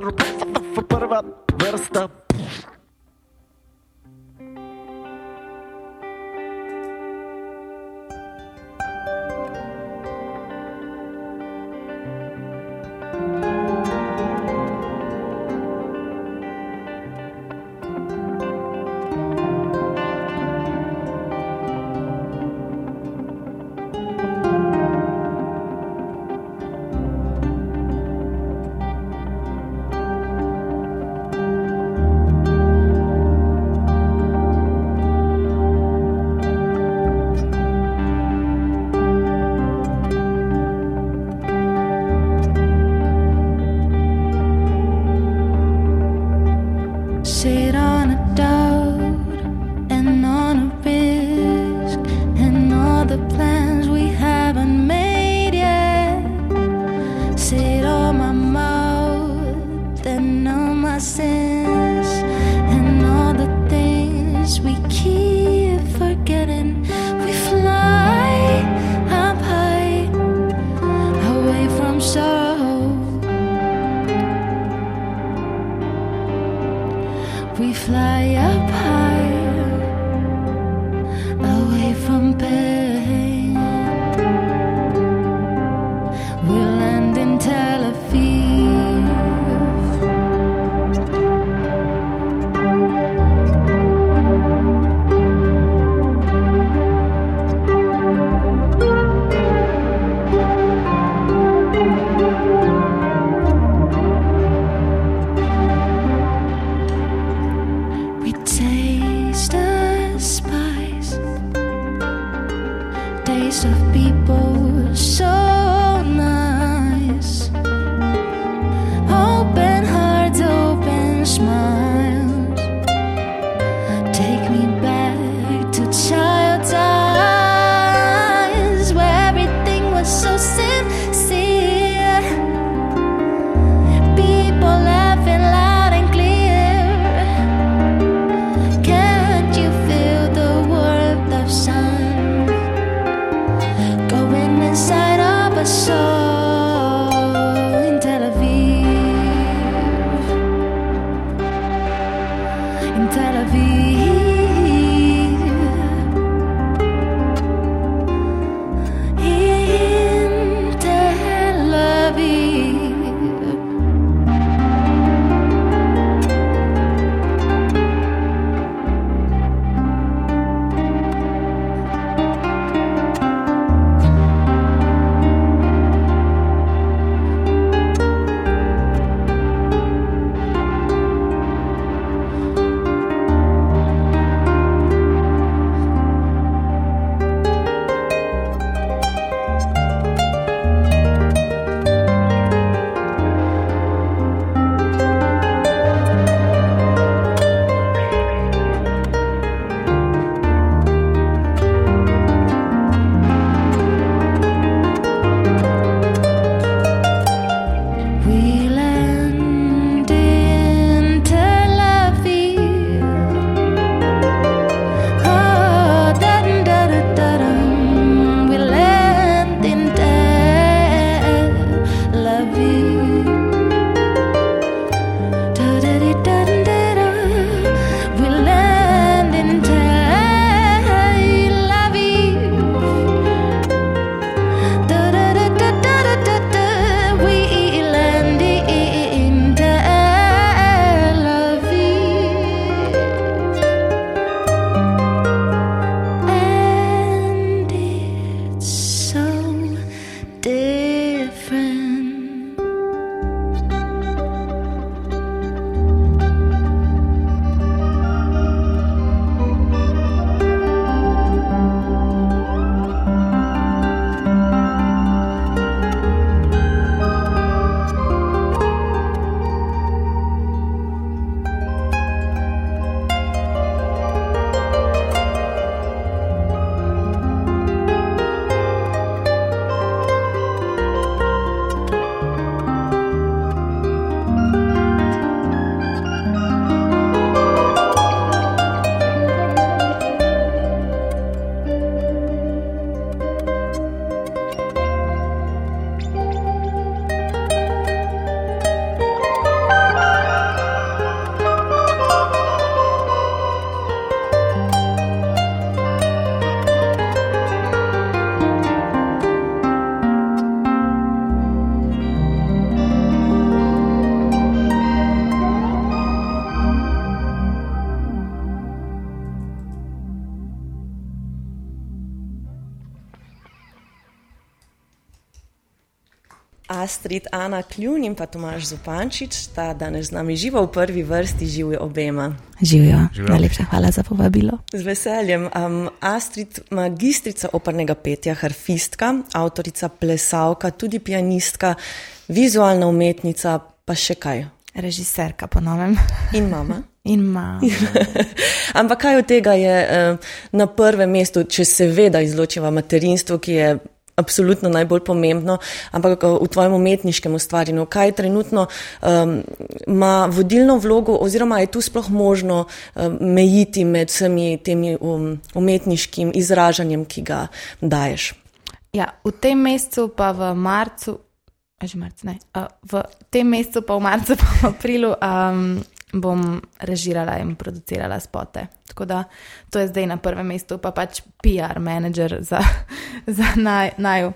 Prva Astrid, Ana Kljun in pa Tomaž Zupančič sta danes z nami živo v prvi vrsti, živijo obema. Živijo. Najlepša hvala za povabilo. Z veseljem. Um, Astrid, magistrica opernega petja, harfistka, avtorica plesavka, tudi pianistka, vizualna umetnica, pa še kaj. Režiserka po novem. In mama. In ima. Ampak kaj od tega je eh, na prvem mestu, če seveda izločiva materinstvo, ki je absolutno najbolj pomembno, ampak eh, v tvojem umetniškem ustvarjanju, kaj trenutno um, ima vodilno vlogo oziroma je tu sploh možno um, mejiti med vsemi temi um, umetniškim izražanjem, ki ga daješ. Ja, v tem mesecu, pa v marcu, že marcu, ne, v tem mesecu, pa v marcu, pa v aprilu, um, bom režirala in producirala spote. Tako da to je zdaj na prvem mestu, pa pač PR menedžer za, za naj, naju.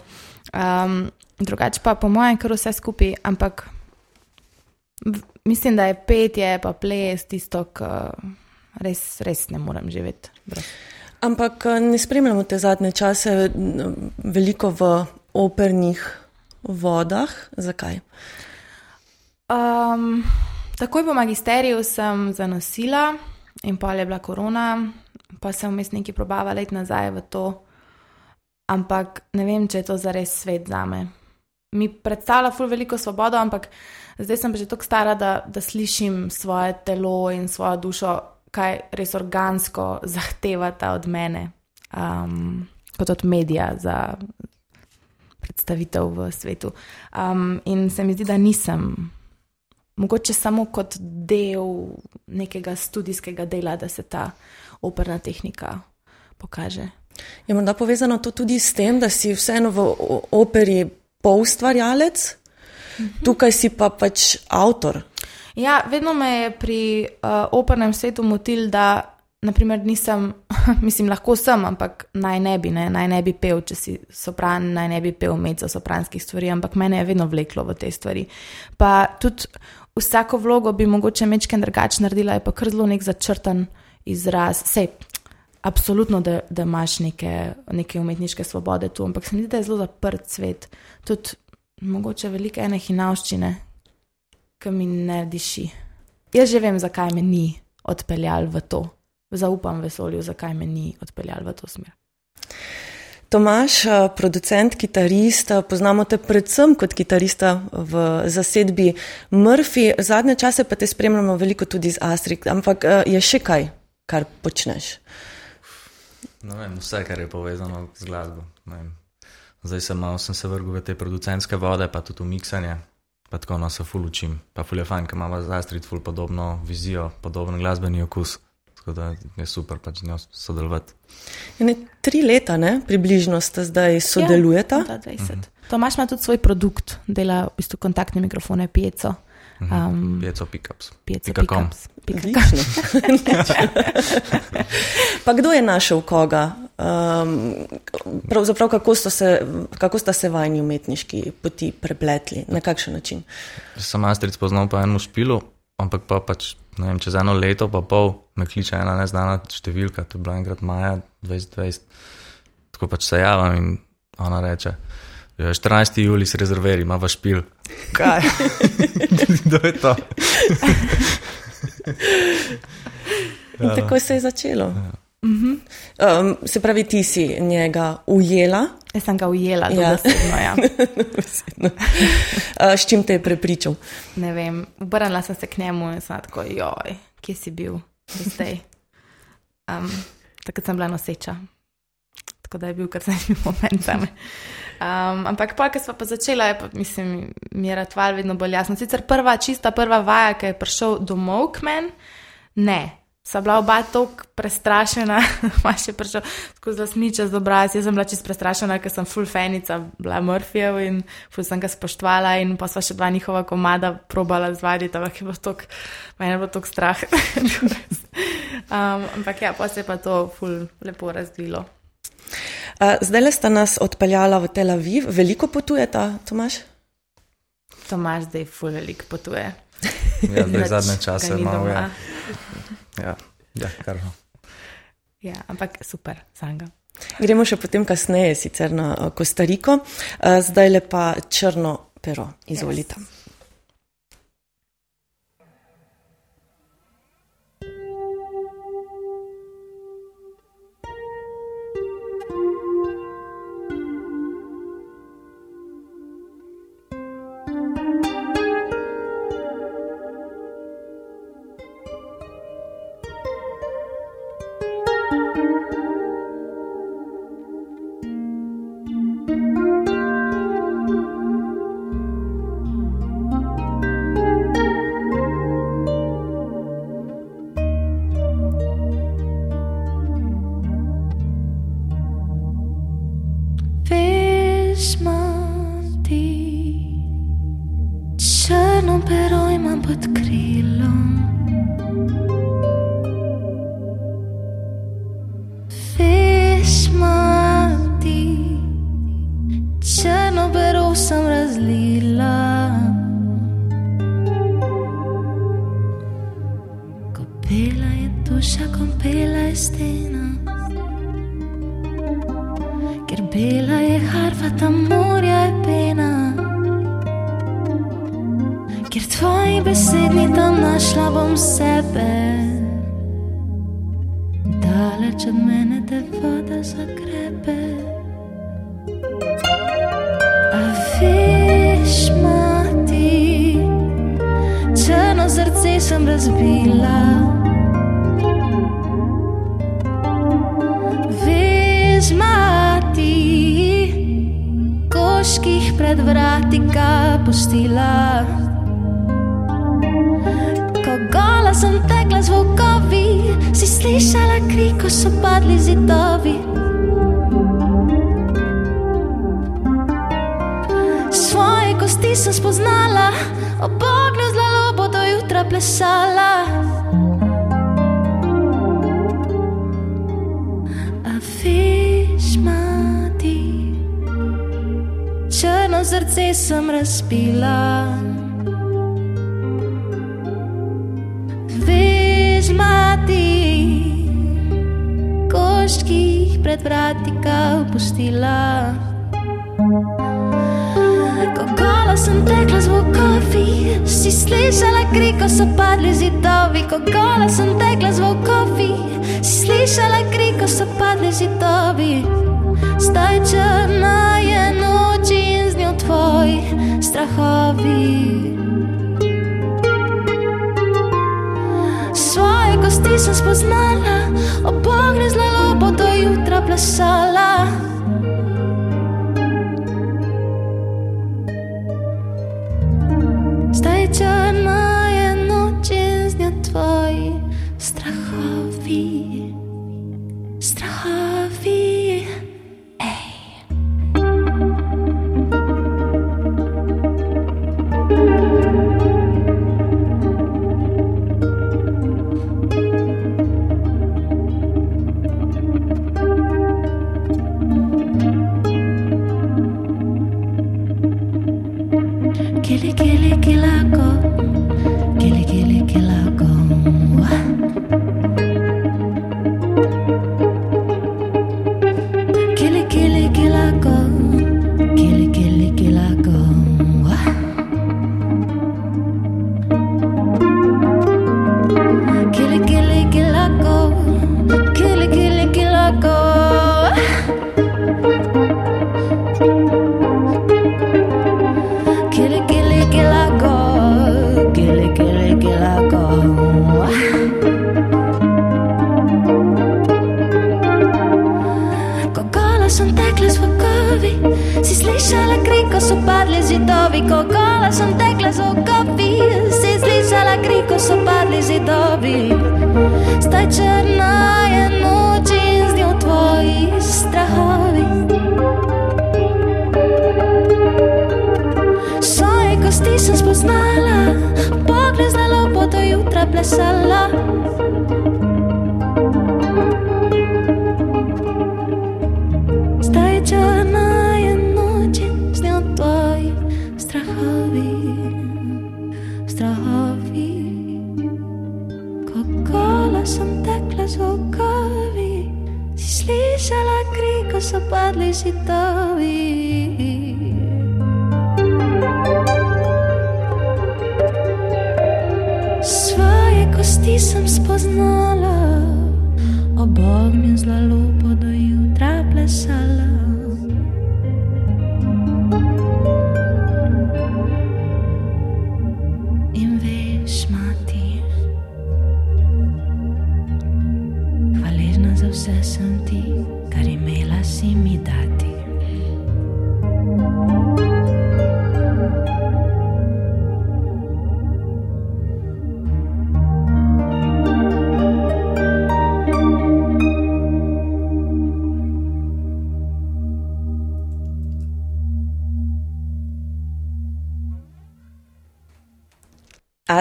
Um, drugače pa po mojem, kar vse skupaj, ampak v, mislim, da je petje, pa ples tisto, kar res, res ne morem živeti. brez. Ampak eh, ne spremljamo te zadnje čase m, veliko v opernih vodah. Zakaj? Um, takoj po magisteriju sem zanosila in pa je bila korona, pa sem vmes neki probavala iti nazaj v to. Ampak ne vem, če je to zares svet za me. Mi predstavlja ful veliko svobodo, ampak zdaj sem pa že tako stara, da, da slišim svoje telo in svojo dušo, kaj res organsko zahtevata od mene, um, kot od medija za predstavitev v svetu. Um, in se mi zdi, da nisem mogoče samo kot del nekega študijskega dela, da se ta operna tehnika pokaže. Je morda povezano to tudi s tem, da si vseeno v operi poustvarjalec, tukaj si pa pač avtor. Ja, vedno me je pri uh, opernem svetu motil, da naprimer, nisem, mislim, lahko sem, ampak naj ne bi, ne, naj ne bi pel, če si sopran, naj ne bi pel mezzo sopranskih stvari, ampak mene je vedno vleklo v te stvari. Pa tudi vsako vlogo bi mogoče mečken drugače naredila, je pa kar zelo nek začrtan izraz. Sej, absolutno, da, da imaš neke, neke umetniške svobode tu, ampak se mi zdi, da je zelo zaprt svet. Tudi mogoče velike ene hinavščine, ki mi ne diši. Jaz že vem, zakaj me ni odpeljal v to. Zaupam vesolju, zakaj me ni odpeljal v to smer. Tomaš, eh, producent, kitarist, eh, poznamo te predvsem kot kitarista v zasedbi Murphy, zadnje čase pa te spremljamo veliko tudi z Astrid, ampak eh, je še kaj, kar počneš. Ne vem, vse, kar je povezano z glasbo. Zdaj sem, malo, sem se vrgel v te producentske vode, pa tudi v miksanje. Pa tako no se ful učim. Pa ful je fajn, ker imamo z Astrid ful podobno vizijo, podoben glasbeni okus. Tako da je super pač z njo sodelovati. Ne, tri leta, ne, približno sta zdaj sodelujeta. Ja, 20. Tomaš ima tudi svoj produkt, dela v bistvu kontaktne mikrofone, pijeco. Um, Pieco pickups. com. pickups. Odlično. pa kdo je našel koga? Um, pravzaprav, kako, so se, kako sta se vajni umetniški poti prepletli, na kakšen način? Sem Astrid spoznal po enem špilu, ampak pa pač, ne vem, čez eno leto pa pol me kliče ena neznana številka, to je bilo enkrat maja 2020. Tako pač se javim in ona reče, "Ja, 14. juli si rezerveri, ima vaš špil. Kaj? Kdo je to? In tako se je začelo. Um, se pravi, ti si njega ujela, Jaz sem ga ujela, Ja. ja. dobesedno, ja. uh, s čim te je prepričal? Ne vem, obrnila sem se k njemu in sem tako, joj, kje si bil, zdaj. Um, takrat sem bila noseča, tako da je bil kar zanimiv moment za me. Um, ampak pa, ko smo pa začela, je pa, mislim, mi je ratval vedno bolj jasno. Sicer prva, čista prva vaja, ki je prišel domov k meni, ne. Sva bila oba tako prestrašena, imaš je prišel skozi lasniče z obraz. Jaz sem bila čisto prestrašena, ker sem full fanica, bila Murphyjev in full sem ga spoštovala. In pa sva še dva njihova komada probala zvaditi, ampak je bilo tako, meni je bilo tako strah. um, ampak ja, pa se je pa to full lepo razvilo. Uh, zdaj le sta nas odpeljala v Tel Aviv, veliko potujeta, Tomaš? Tomaž zdaj full velik potuje. Ja, zdaj zadnje čase malo doma. Ja, ja kar. No. Ja, ampak super, sanga. Gremo še potem kasneje, sicer na eh, Kostariko, eh, zdaj le pa črno pero, izvolite. Yes. nisem razbila. Vezmati koških pred vrati ga pustila. Ko gola sem tekla z volkovi, si slišala krik, ko so padli zidovi. Svoje kosti sem spoznala, obok plesala. Ti, črno srce sem razpila. Veš, mati, koščki pred vrati ga opustila. Spala sem tekla z vokovi, si slišala krik, ko so padli zidovi. Ko gola sem tekla z vokovi, si slišala krik, ko so padli zidovi. Zdaj črna je noč in z njo tvoji strahovi. Svoje kosti sem spoznala, obognizla lobo do jutra plesala. sem tekla zvokovi, si slišala krik, ko so padli žitovi. Svoje kosti sem spoznala, ob ognju zla lupo do jutra plesala.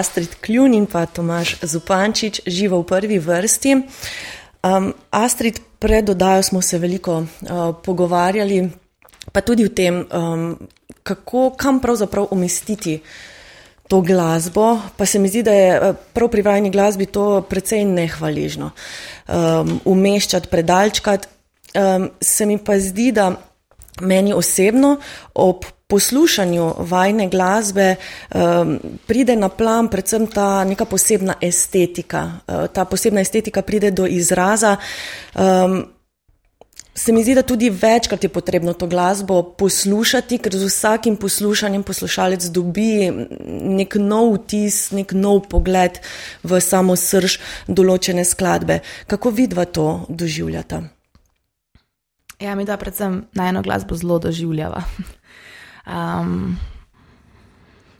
Astrid Kljun in pa Tomaš Zupančič živo v prvi vrsti. Um, Astrid, pred oddajo smo se veliko uh, pogovarjali, pa tudi o tem, um, kako, kam pravzaprav umestiti to glasbo. Pa se mi zdi, da je uh, prav pri vajni glasbi to precej nehvaližno. Um, umeščati, predalčkati. Um, se mi pa zdi, da meni osebno ob poslušanju vajne glasbe um, pride na plan predvsem ta neka posebna estetika. Uh, ta posebna estetika pride do izraza. Um, Se mi zdi, da tudi večkrat je potrebno to glasbo poslušati, ker z vsakim poslušanjem poslušalec dobi nek nov vtis, nek nov pogled v samo srž določene skladbe. Kako vidva to doživljata? Ja, mi da predvsem na eno glasbo zelo doživljava. Um,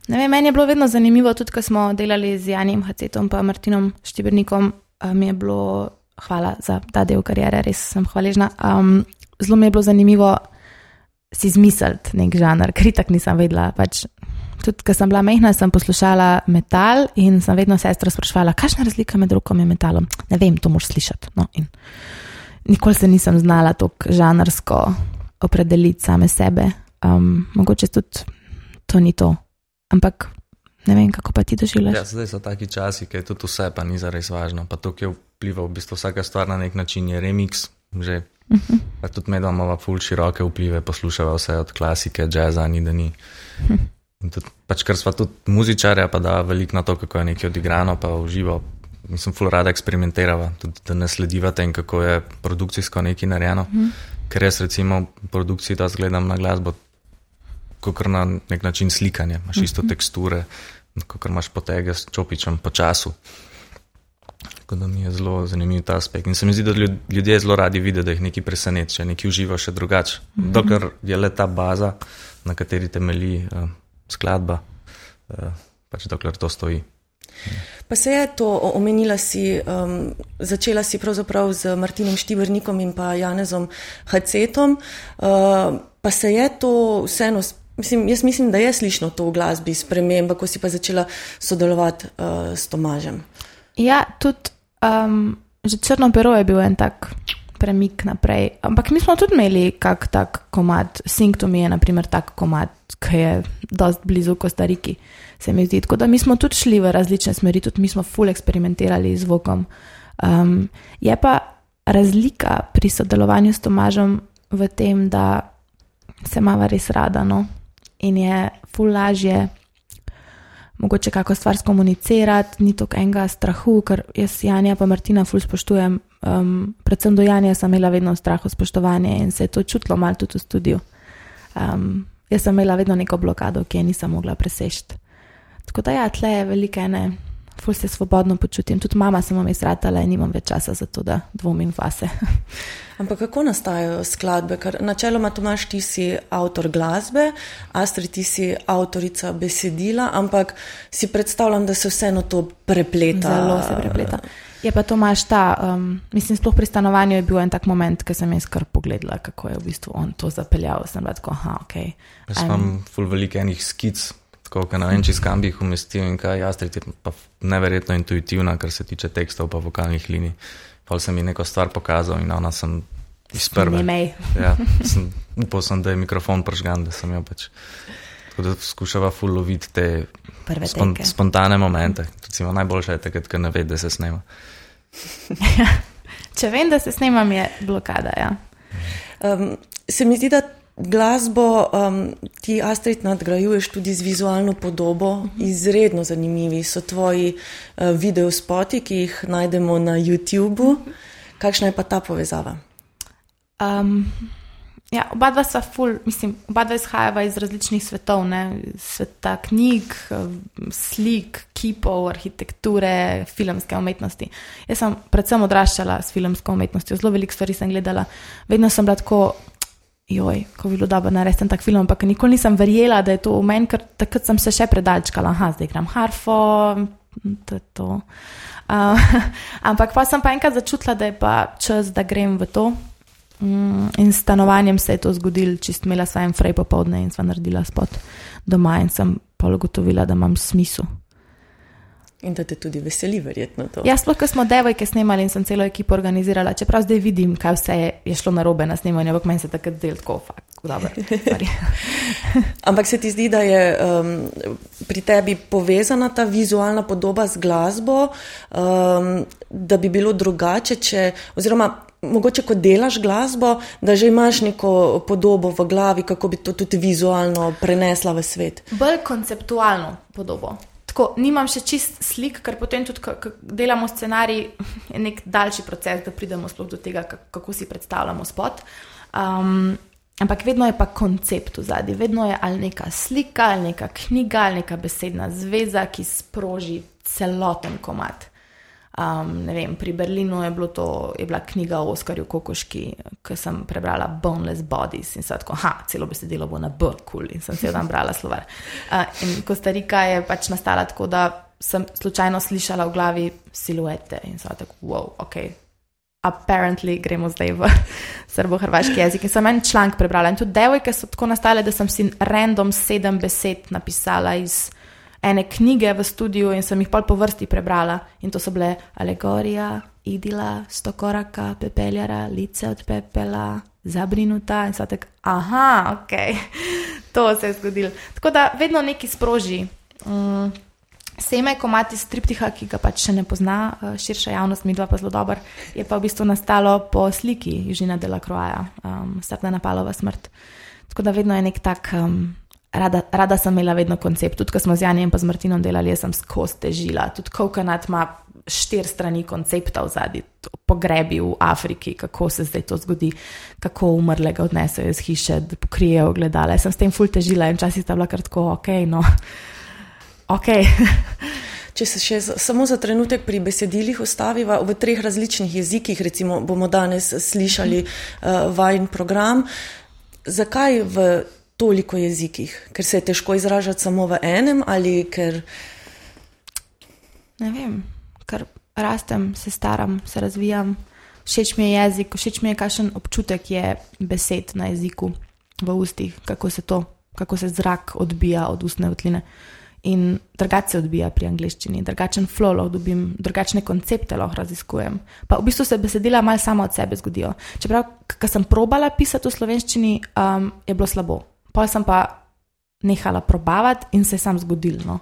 ne vem, meni je bilo vedno zanimivo, tudi ko smo delali z Janjem Hacetom in Martinom Štibernikom, mi je bilo, hvala za ta del karijere, res sem hvaležna. Um, zelo mi je bilo zanimivo si izmisliti nek žanr, ker tako nisem vedela. Pač, tudi, ko sem bila mehna, sem poslušala metal in sem vedno sestro sprašvala, kakšna je razlika med rokom in metalom. Ne vem, to moš slišati. No, in nikoli se nisem znala tako žanrsko opredeliti same sebe. Um, mogoče tudi to ni to, ampak ne vem, kako pa ti doživljaš. Ja, zdaj so taki časi, ki je tudi vse, pa ni zares važno. Pa to, ki vpliva v bistvu vsaka stvar na nek način, je remix. Že, uh -huh. Pa tudi med imamo ful široke vplive, poslušava vse od klasike, jazza, ni da ni. Uh -huh. In tudi, pač, ker smo tudi muzičarja, pa da veliko na to, kako je nekaj odigrano, pa uživo. Mislim, ful rada eksperimentirava, tudi da ne slediva tem, kako je produkcijsko nekaj narejeno. Uh -huh. Ker jaz recimo v produkciji da zgledam na glasbo kot na nek način slikanja, imaš isto Mhm. teksture, kot imaš potege s čopičem po času. Tako da mi je zelo zanimiv ta aspekt. In se mi zdi, da ljud- ljudje zelo radi vidijo, da jih nekaj preseneča, nekaj uživa še drugače. Mhm. Dokler je le ta baza, na kateri temelji uh, skladba, uh, pač dokler to stoji. Pa se je to omenila, si, um, začela si pravzaprav z Martinom Štibrnikom in pa Janezom Hacetom, uh, pa se je to vseeno, mislim, jaz mislim, da je slišno to v glasbi sprememba, ko si pa začela sodelovati uh, s Tomažem. Ja, tudi um, že črno pero je bil en tak premik naprej. Ampak mi smo tudi imeli kak tak komad, Sing to me je naprimer tak komad, ki je dost blizu Kostariki, se mi zdi. Tako da mi smo tudi šli v različne smeri, tudi mi smo full eksperimentirali z zvokom. Um, je pa razlika pri sodelovanju s Tomažem v tem, da se mava res rada, no? In je full lažje mogoče kako stvar skomunicirati, ni tako enega strahu, ker jaz Janja pa Martina ful spoštujem. Um, predvsem do Janja sem imela vedno strah od spoštovanja in se je to čutilo malo tudi v studiu. Um, jaz sem imela vedno neko blokado, ki je nisem mogla presešti. Tako da ja, tle je velike ene, ful se svobodno počutim. Tudi mama sem vam izratala in nimam več časa za to, da dvomim vase. Ampak kako nastajajo skladbe? Ker načeloma Tomaš, ti si avtor glasbe, Astrid, ti si avtorica besedila, ampak si predstavljam, da se vseeno to prepleta. Zelo se prepleta. Je pa to imaš ta, um, mislim, sploh pri stanovanju je bil en tak moment, ko sem jaz kar pogledala, kako je v bistvu on to zapeljal. Sem bila tako, aha, ok. Jaz imam ful veliko enih skic, tako da ne vem, če kam bi jih umestil in kaj. Astrid je pa neverjetno intuitivna, kar se tiče tekstov pa vokalnih linij. Pa sem ji neko stvar pokazal in ona sem iz prve. Nimej. Ja, sem, upal sem, da je mikrofon pržgan, da sem jo pač. Tako da skušava ful loviti te Prve spon, spontane momente. Recimo, najboljše je takrat, ko ne ve, da se snema. Če vem, da se snemam, je blokada. Ja. Um, se mi zdi, da glasbo um, ti, Astrid, nadgrajuješ tudi z vizualno podobo. Mhm. Izredno zanimivi so tvoji uh, videospoti, ki jih najdemo na YouTubu. Mhm. Kakšna je pa ta povezava? Um, ja, oba dva sva ful, mislim, oba dva izhajava iz različnih svetov, ne? sveta knjig, um, slik, kipov, arhitekture, filmske umetnosti. Jaz sem predvsem odraščala s filmsko umetnostjo, zelo veliko stvari sem gledala, vedno sem bila tako. Joj, ko bi bilo dobro narediti tak film, ampak nikoli nisem verjela, da je to v meni, ker takrat sem se še predalčkala, aha, zdaj igram harfo, to je to. Uh, ampak pa sem pa enkrat začutila, da je pa čas, da grem v to. Mm, in s stanovanjem se je to zgodilo, čist imela sem frej popovdne in sva naredila spot doma in sem pa ugotovila, da imam smisel. In da te tudi veseli, verjetno to. Jaz, sploh, ko smo devojke snemali in sem celo ekipo organizirala, čeprav zdaj vidim, kaj vse je, je šlo narobe na snemanju, ampak meni se takrat del tako, fakt, dobro. sorry. Ampak se ti zdi, da je um, pri tebi povezana ta vizualna podoba z glasbo, um, da bi bilo drugače, če, oziroma mogoče, ko delaš glasbo, da že imaš neko podobo v glavi, kako bi to tudi vizualno prenesla v svet. Bolj konceptualno podobo. Tako, nimam še čist slik, ker potem tudi, ko delamo scenarij, je nek daljši proces, da pridemo sploh do tega, kako si predstavljamo spot. Um, ampak vedno je pa koncept v zadnji, vedno je ali neka slika, ali neka knjiga, ali neka besedna zveza, ki sproži celoten komat. Um, vem, pri Berlinu je, to, je bila knjiga o Oskarju Kokoški, ki sem prebrala Boneless Bodies in se tako, ha, celo besedilo bo na B, kul, cool, in sem se dan brala slovar. Uh, in Kostarika je pač nastala tako, da sem slučajno slišala v glavi siluete in sem tako, wow, ok. Apparently gremo zdaj v srbo-hrvaški jezik. In sem en članek prebrala. In tudi devojke so tako nastale, da sem si random sedem besed napisala iz ene knjige v studiu in sem jih pol po vrsti prebrala. In to so bile alegorija, idila, stokoraka, pepeljara, lice od pepela, zabrinuta in so tako, aha, ok, to se je zgodilo. Tako da vedno nekaj sproži. Um, Seme, komati striptiha, ki ga pač še ne pozna širša javnost, mi dva pa zelo dobro, je pa v bistvu nastalo po sliki Južina de la Croaja, um, Srna Napalova smrt. Tako da vedno je nek tak um, rada, rada sem imela vedno koncept. Tudi, ko smo z Janjem in Martinom delali, jaz sem skozi težila. Tudi Kokonat ima štiri strani koncepta v zadnji, pogrebi v Afriki, kako se zdaj to zgodi, kako umrlega odnesejo iz hiše, da pokrijejo gledala. Jaz sem s tem ful težila in včasih sta bila kratko, ok, no. Ok. Če se še samo za trenutek pri besedilih ustaviva v treh različnih jezikih, recimo bomo danes slišali uh, vajen program, zakaj v toliko jezikih, ker se je težko izražati samo v enem ali ker. Ne vem, ker rastem, se staram, se razvijam. Všeč mi je jezik, všeč mi je, kakšen občutek je besed na jeziku, v ustih, kako se to, kako se zrak odbija od ustne vtline. In drugače se odbija pri angliščini, drugačen flow lahko dobim, drugačne koncepte lahko raziskujem. Pa v bistvu se besedila malo samo od sebe zgodijo. Čeprav, ko sem probala pisati v slovenščini, um, je bilo slabo. Pa sem pa nehala probavati in se je sam zgodil. No.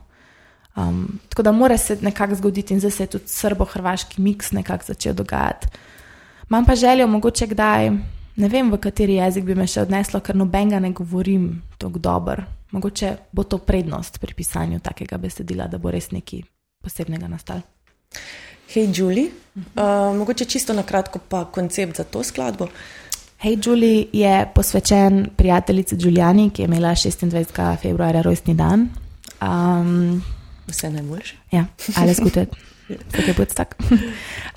Um, tako da mora se nekako zgoditi in zdaj se je tudi srbo-hrvaški miks nekako začel dogajati. Imam pa željo, mogoče kdaj, ne vem, v kateri jezik bi me še odneslo, ker nobenega ne govorim tako dobro. Mogoče bo to prednost pri pisanju takega besedila, da bo res nekaj posebnega nastal. Hej, Julie, uh, mogoče čisto na kratko pa koncept za to skladbo. Hej, Julie je posvečen prijateljici Juliani, ki je imela 26. februarja rojstni dan. Um, Vse najboljše. Ja, alles gute, tako je tak.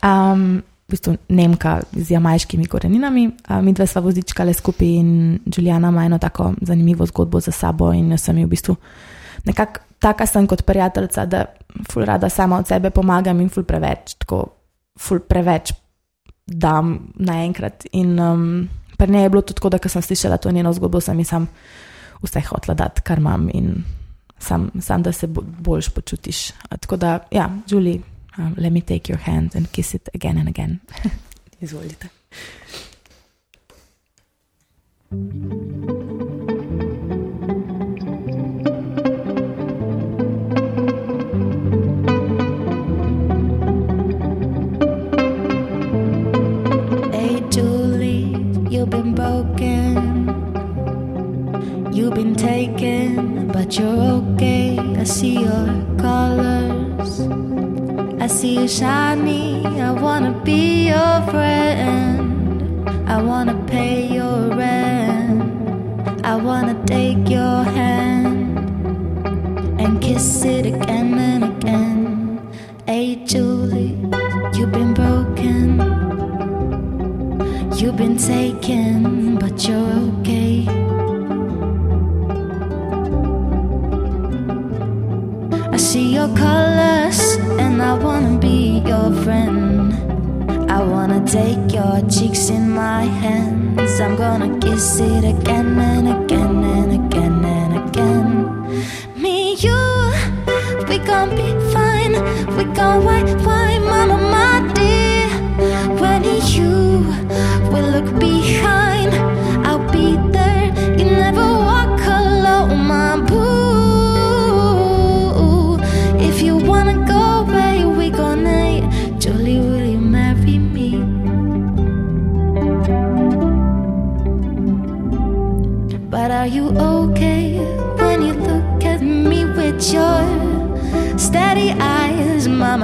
Um, v bistvu Nemka z jamajškimi koreninami. Mi dve sva vozičkali skupaj in Juliana ima eno tako zanimivo zgodbo za sabo in jaz sem ji v bistvu nekako taka sem kot prijateljica, da ful rada sama od sebe pomagam in ful preveč, tako ful preveč dam naenkrat. In um, pri njej je bilo tudi tako, da sem slišala to njeno zgodbo, sem jim sam vse hotla dati, kar imam in sam, sam da se boljš počutiš. Tako da, ja, Julie, um, let me take your hand and kiss it again and again. Izvolite. Hey Julie,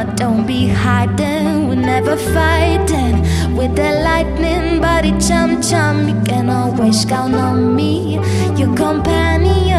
Mama, don't be hiding. We're never fighting with the lightning, body chum chum. You can always count on me, your companion.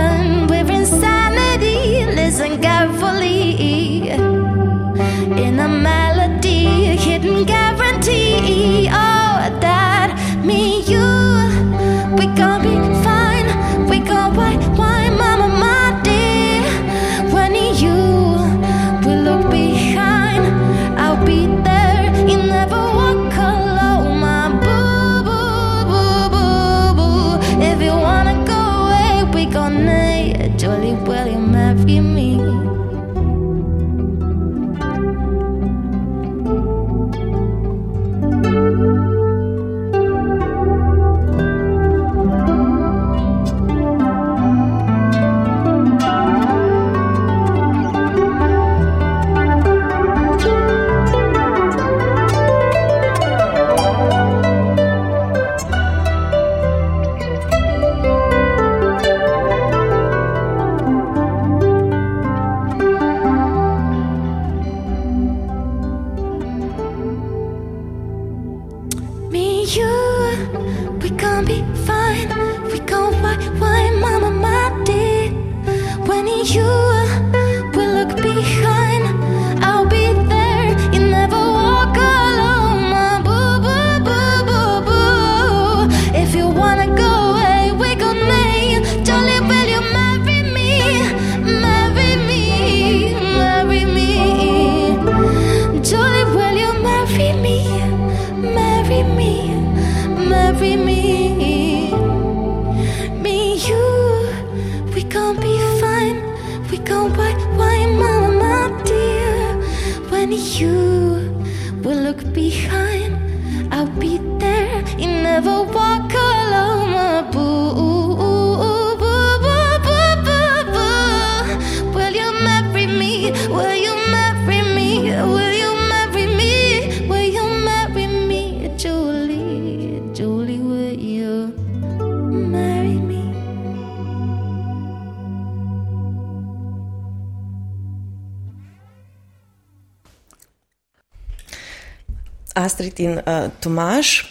Astrid in eh, uh, Tomaš.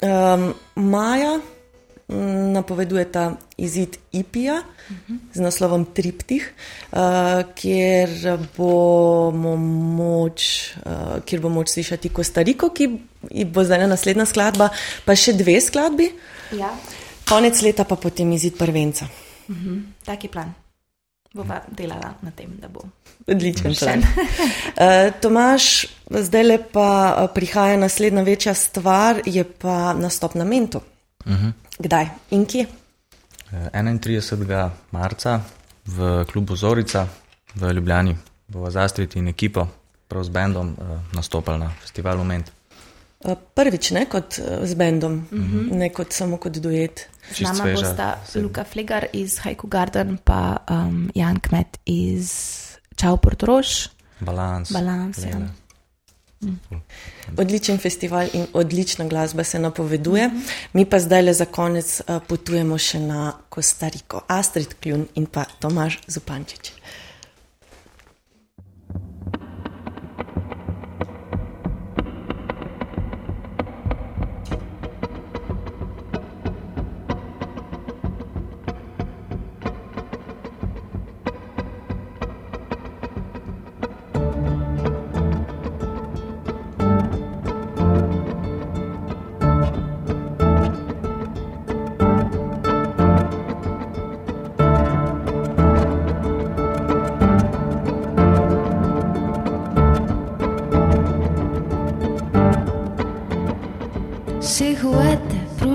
Um, Maja mm, napovedujeta izid IPIA uh -huh. z naslovom Triptih, uh, kjer, bomo moč, uh, kjer bo moč slišati Kostariko, ki bo zdaj naslednja skladba, pa še dve skladbi. Ja. Konec leta pa potem izid prvenca. Uh -huh. Taki plan bova delala na tem, da bo. Odličen plan. uh, Tomaš, zdaj le pa eh, prihaja naslednja večja stvar, je pa nastop na Mentu. Uh -huh. Kdaj in kje? Eh, 31. marca v klubu Zorica v Ljubljani bova z Astrid in ekipo, prav z bendom, eh, nastopala na festivalu Ment. Prvič ne kot z bendom, uh mhm. -huh. ne kot samo kot duet. Z nama sveža, bosta sem. Luka Flegar iz Haiku Garden, pa um, Jan Kmet iz Čau Portorož. Balans. Balans ja. Mm. Odličen festival in odlična glasba se napoveduje. Mi pa zdaj le za konec uh, potujemo še na Kostariko. Astrid Kljun in pa Tomaž Zupančič.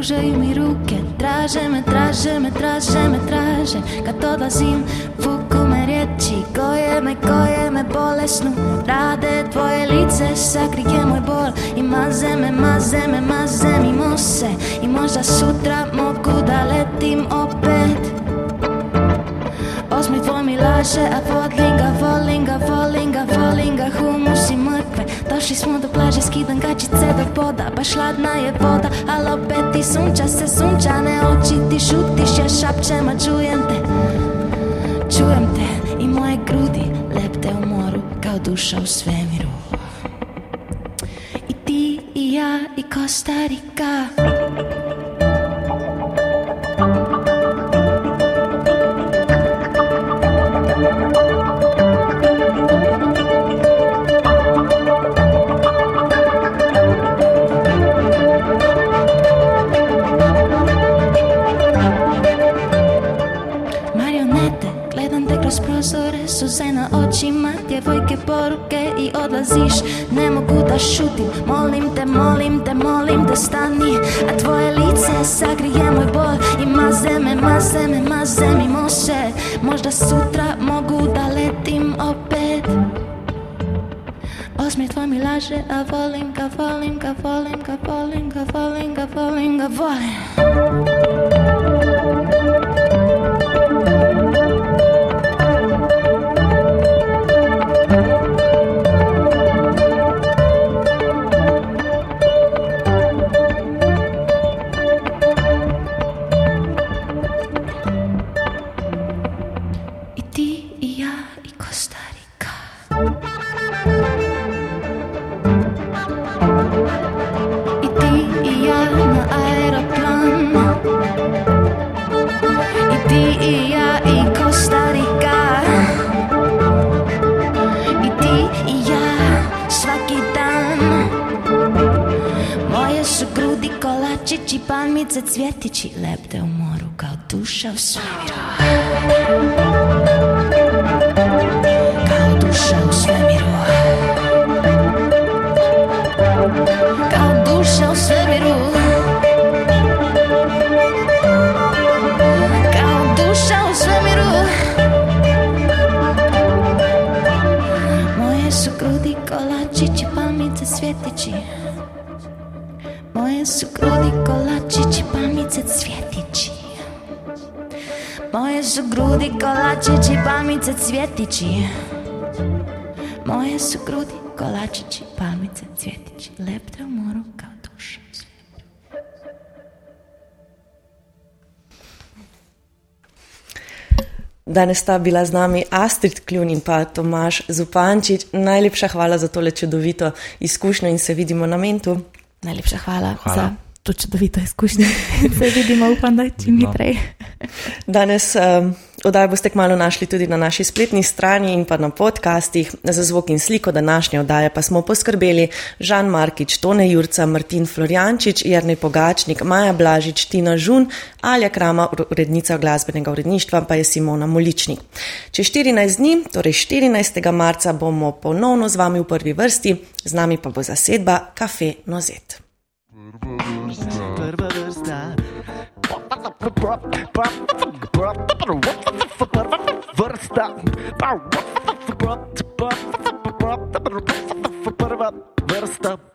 Pružajo mi ruke, traže me, traže me, traže me, traže. Kad odlazim, vuku me riječi, koje me, koje me bolesnu. Rade tvoje lice, sakrije moj bol i maze me, maze me, maze mimo se. I možda sutra mogu da letim opet. Osmi tvoj mi laže, a volim Došli smo do plaže, skidam gačice do poda, baš hladna je voda Al opet ti sunča se, sunčane oči, ti šutiš, ja šapćem, a čujem te Čujem te i moje grudi lepte u moru, kao duša u svemiru. I ti i ja i Kostarika Marionete, Suze na očima, djevojke poruke i odlaziš. Ne mogu da šutim, molim te, molim te, molim te stani. A tvoje lice sagrije moj bol I maze me, maze me, maze mimo se Možda sutra mogu da letim opet. Osmijeh tvoj mi laže, a volim ga, volim ga, volim ga, volim ga, volim ga, volim ga, volim cvjetići Lepte u moru kao duša u svemiru kolačići, palmice, cvjetići Moje su grudi kolačići, palmice, cvjetići Lepte u moru kao duša Danes sta bila z nami Astrid Kljun in pa Tomaž Zupančič. Najlepša hvala za tole čudovito izkušnjo in se vidimo na mentu. Najlepša hvala, Hvala. za to čudovito izkušnjo. Se vidimo, upam, da čim hitreje. Danes um, oddajo boste kmalo našli tudi na naši spletni strani in pa na podcastih. Za zvok in sliko današnje oddaje pa smo poskrbeli Žan Markič, Tone Jurca, Martin Florjančič, Jernej Pogačnik, Maja Blažič, Tina Žun, Alja Krama, urednica glasbenega uredništva, pa je Simona Moličnik. Čez 14 dni, torej 14. marca, bomo ponovno z vami v prvi vrsti, z nami pa bo zasedba Cafe Nozet. Prva vrsta. Vrsta. Prva vrsta.